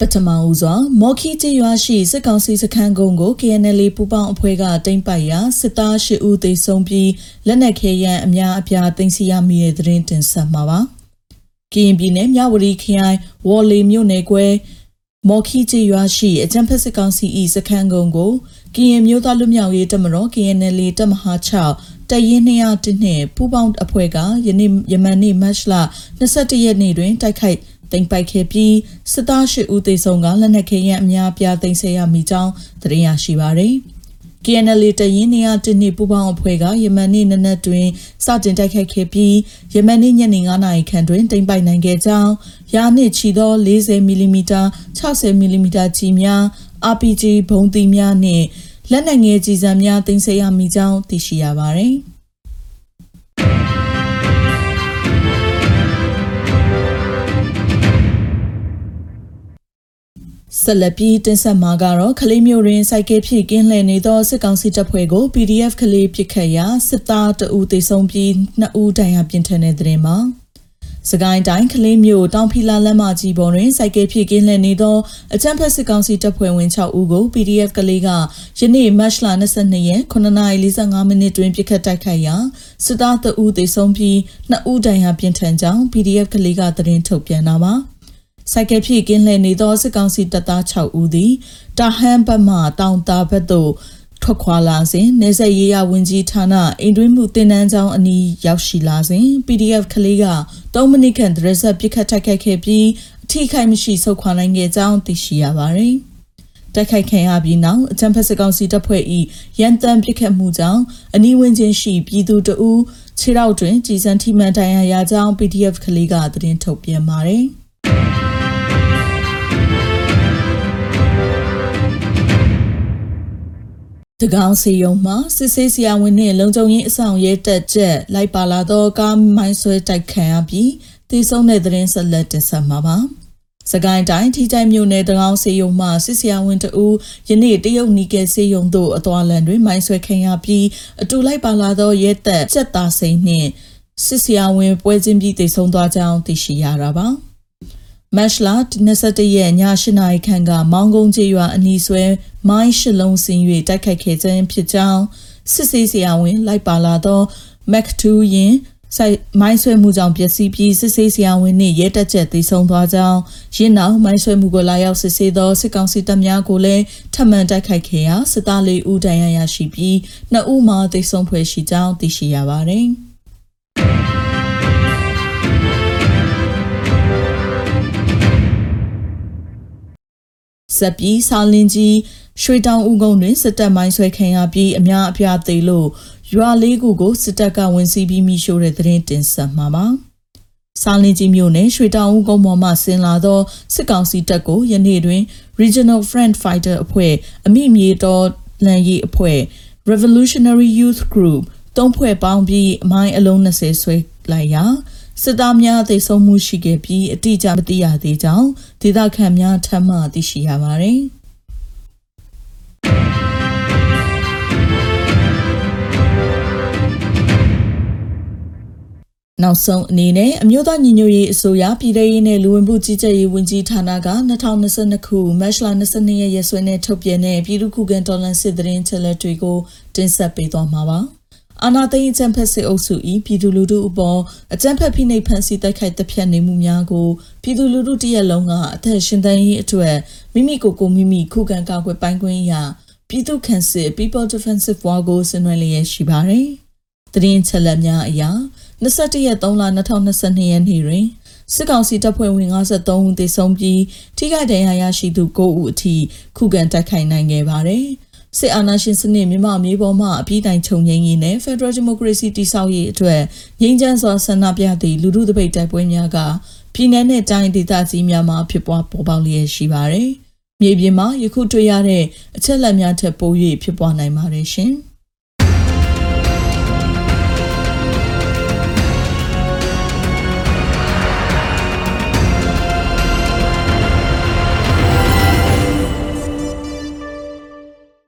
ပထမဦးစွာမော်ခီကျေးရွာရှိစစ်ကောင်စီစခန်းကုန်းကို KNL ပူပေါင်းအဖွဲ့ကတိမ့်ပိုက်ရာစစ်သား၈ဦးသေဆုံးပြီးလက်နက်ခဲယမ်းအများအပြားတင်စီရမိတဲ့သတင်းတင်ဆက်မှာပါ။ကရင်ပြည်နယ်မြဝတီခရိုင်ဝေါ်လီမြို့နယ်ကွဲမော်ခီကျေးရွာရှိအကြံဖက်စစ်ကောင်စီ၏စခန်းကုန်းကိုကရင်မျိုးသားလူမျိုးရေးတပ်မတော် KNL တပ်မဟာ6တရင်200နဲ့ပူပေါင်းအဖွဲ့ကယနေ့ယမန်နေ့မတ်လ21ရက်နေ့တွင်တိုက်ခိုက် တင်ပိုက်ခဲ့ပြီးစစ်သားရှိဦးသေဆုံးကလက်နက်ခဲယမ်းအများပြားသိမ်းဆည်းရမိကြောင်းသတင်းရရှိပါရယ်။ KNL တရင်နေရတနှစ်ပူပေါင်းအဖွဲ့ကယမန်နေ့နနက်တွင်စတင်တိုက်ခိုက်ခဲ့ပြီးယမန်နေ့ညနေ9နာရီခန့်တွင်တင်ပိုက်နိုင်ခဲ့ကြောင်းရာနှစ်ချီသော40မီလီမီတာ60မီလီမီတာကြီးများ RPG ဘုံသီးများနှင့်လက်နက်ငယ်ကြီးစံများတင်ဆက်ရမိကြောင်းသိရှိရပါသည်။ ဆက်လက်ပြီးတင်ဆက်မှာကတော့ခလေးမျိုးရင်းစိုက်ကဲဖြစ်ကင်းလှည့်နေသောစစ်ကောင်စီတပ်ဖွဲ့ကို PDF ခလေးပစ်ခတ်ရာစစ်သားတအူသေဆုံးပြီးနှစ်ဦးဒဏ်ရာပြင်းထန်တဲ့တဲ့မှာစကိုင်းတိုင်းကလေးမျိုးတောင်ဖီလာလက်မကြီးပေါ်တွင်စိုက်ကဲဖြစ်ကင်းလှည့်နေသောအကြမ်းဖက်စစ်ကောင်စီတပ်ဖွဲ့ဝင်6ဦးကို PDF ကလေးကယနေ့မတ်လ22ရက်9:45မိနစ်တွင်ပြစ်ခတ်တိုက်ခိုက်ရာစစ်သားတအူသေဆုံးပြီးနှစ်ဦးဒဏ်ရာပြင်းထန်ကြောင်း PDF ကလေးကသတင်းထုတ်ပြန်တာပါ။ စိုက်ကဲဖြည့်ကင်းလှည့်နေသောစစ်ကောင်စီတပ်သား6ဦးသည်တာဟန်ဘတ်မှတောင်တာဘက်သို့ထွက်ခွာလာစဉ်နေဆက်ရေးရဝင်ကြီးဌာနအိမ်တွင်းမှုတင်နန်းကျောင်းအနီးရောက်ရှိလာစဉ် PDF ကလေးက3မိနစ်ခန့်ဒရက်ဆက်ပြစ်ခတ်ထိုက်ခိုက်ခဲ့ပြီးအထိခိုက်မရှိဆုတ်ခွာနိုင်ခဲ့ကြောင်းသိရှိရပါတယ်။တိုက်ခိုက်ခံရပြီးနောက်အကြံဖက်စကောင်စီတပ်ဖွဲ့၏ရန်တမ်းပစ်ခတ်မှုကြောင့်အနီးဝန်းကျင်ရှိပြည်သူတအူးခြေထောက်တွင်ကြီးစံထိမှန်တိုင်ရရကြောင်း PDF ကလေးကသတင်းထုတ်ပြန်ပါတယ်။ တကောင်စီယုံမှာစစ်ဆေးဆရာဝန်နှင့်လုံခြုံရေးအဆောင်ရဲတက်ချက်လိုက်ပါလာသောကားမိုင်းဆွဲတိုက်ခံရပြီးတည်ဆုံတဲ့သတင်းဆက်လက်တင်ဆက်မှာပါ။စကိုင်းတိုင်းထိကြိုက်မြို့နယ်တကောင်စီယုံမှာစစ်ဆရာဝန်တဦးယနေ့တရုတ်နီကဲစေယုံသို့အသွာလန်တွင်မိုင်းဆွဲခံရပြီးအတူလိုက်ပါလာသောရဲတက်ချက်သားစိန်နှင့်စစ်ဆရာဝန်ပွဲချင်းပြီးတည်ဆုံသွားကြောင်းသိရှိရတာပါ။ မတ်လ21ရက်ည8နာရီခန့်ကမောင်းကုန်းကျေးရွာအနီးဆွဲမိုင်းရှလုံးစင်၍တိုက်ခိုက်ခဲ့ခြင်းဖြစ်ကြောင်းစစ်ဆေးဆရာဝန်လိုက်ပါလာသောမက်2ရင်ဆိုင်မိုင်းဆွဲမှုကြောင့်ပျက်စီးပြီးစစ်ဆေးဆရာဝန်နှင့်ရဲတပ်ချက်သိဆုံးသွားကြောင်းရင်းနောက်မိုင်းဆွဲမှုကိုလာရောက်စစ်ဆေးသောစစ်ကောင်စီတပ်များကိုလည်းထပ်မံတိုက်ခိုက်ခဲ့ရာစစ်သားလေးဦးဒဏ်ရာရရှိပြီးနှစ်ဦးမှသိဆုံးဖွယ်ရှိကြောင်းသိရှိရပါသည်။ ဆက်ပြီးဆောင်းလင်းကြီးရွှေတောင်ဦးကုန်းတွင်စစ်တပ်မိုင်းဆွဲခံရပြီးအများအပြားသေလို့ရွာလေးခုကိုစစ်တပ်ကဝင်စီးပြီးမိရှို့တဲ့သတင်းတင်ဆက်မှာပါ။ဆောင်းလင်းကြီးမြို့နယ်ရွှေတောင်ဦးကုန်းပေါ်မှဆင်းလာသောစစ်ကောင်စီတပ်ကိုယနေ့တွင် Regional Front Fighter အဖွဲ့အမိမြေတော်လန်ရေးအဖွဲ့ Revolutionary Youth Group သုံးဖွဲ့ပေါင်းပြီးအမိုင်းအလုံး20ဆွဲလိုက်ရာ စစ်သားများသေဆုံးမှုရှိခဲ့ပြီးအတိအကျမသိရသေးကြောင်းဒေသခံများထပ်မံသိရှိရပါတယ်။နောက်ဆုံးအနေနဲ့အမျိုးသားညီညွတ်ရေးအစိုးရပြည်ထောင်ရေးနဲ့လူဝင်မှုကြီးကြပ်ရေးဝန်ကြီးဌာနက2022ခုမတ်လ22ရက်ရက်စွဲနဲ့ထုတ်ပြန်တဲ့ပြည်သူ့ခုခံတော်လှန်စစ်တရင်ချက်လက်တွေကိုတင်ဆက်ပေးသွားမှာပါ။ အာနာသိန်းအကြံဖက်စစ်အုပ်စု၏ပြည်သူလူထုအပေါ်အကြံဖက်ဖိနှိပ်ဖန်ဆီးတိုက်ခိုက်တပ်ဖြတ်နေမှုများကိုပြည်သူလူထုတရက်လုံးကအသက်ရှင်သန်ရေးအတွက်မိမိကိုယ်ကိုမိမိခုခံကာကွယ်ပိုင်ခွင့်ရပြည်သူ့ခံစစ် People Defensive War ကိုဆင်နွှဲလျက်ရှိပါတယ်။တရင်ချက်လက်များအရာ21ရက်3လ2022ရက်နေ့တွင်စစ်ကောင်စီတပ်ဖွဲ့ဝင်53ဦးသေဆုံးပြီးထိခိုက်ဒဏ်ရာရရှိသူ9ဦးအထိခုခံတိုက်ခိုက်နိုင်ခဲ့ပါတယ်။ စစ်အာဏာရှင်စနစ်မြန်မာမျိုးပေါ်မှအပြည့်တိုင်ချုပ်ငြိမ်းရေးနဲ့ Federal Democracy တည်ဆောက်ရေးအတွက်ငြိမ်းချမ်းစွာဆန္ဒပြသည့်လူထုတပိတ်တိုက်ပွဲများကပြည်내နဲ့တိုင်းဒေသကြီးများမှာဖြစ်ပွားပေါ်ပေါက်လျက်ရှိပါတယ်။မြေပြင်မှာယခုတွေ့ရတဲ့အချက်လက်များထက်ပို၍ဖြစ်ပွားနိုင်ပါတယ်ရှင်။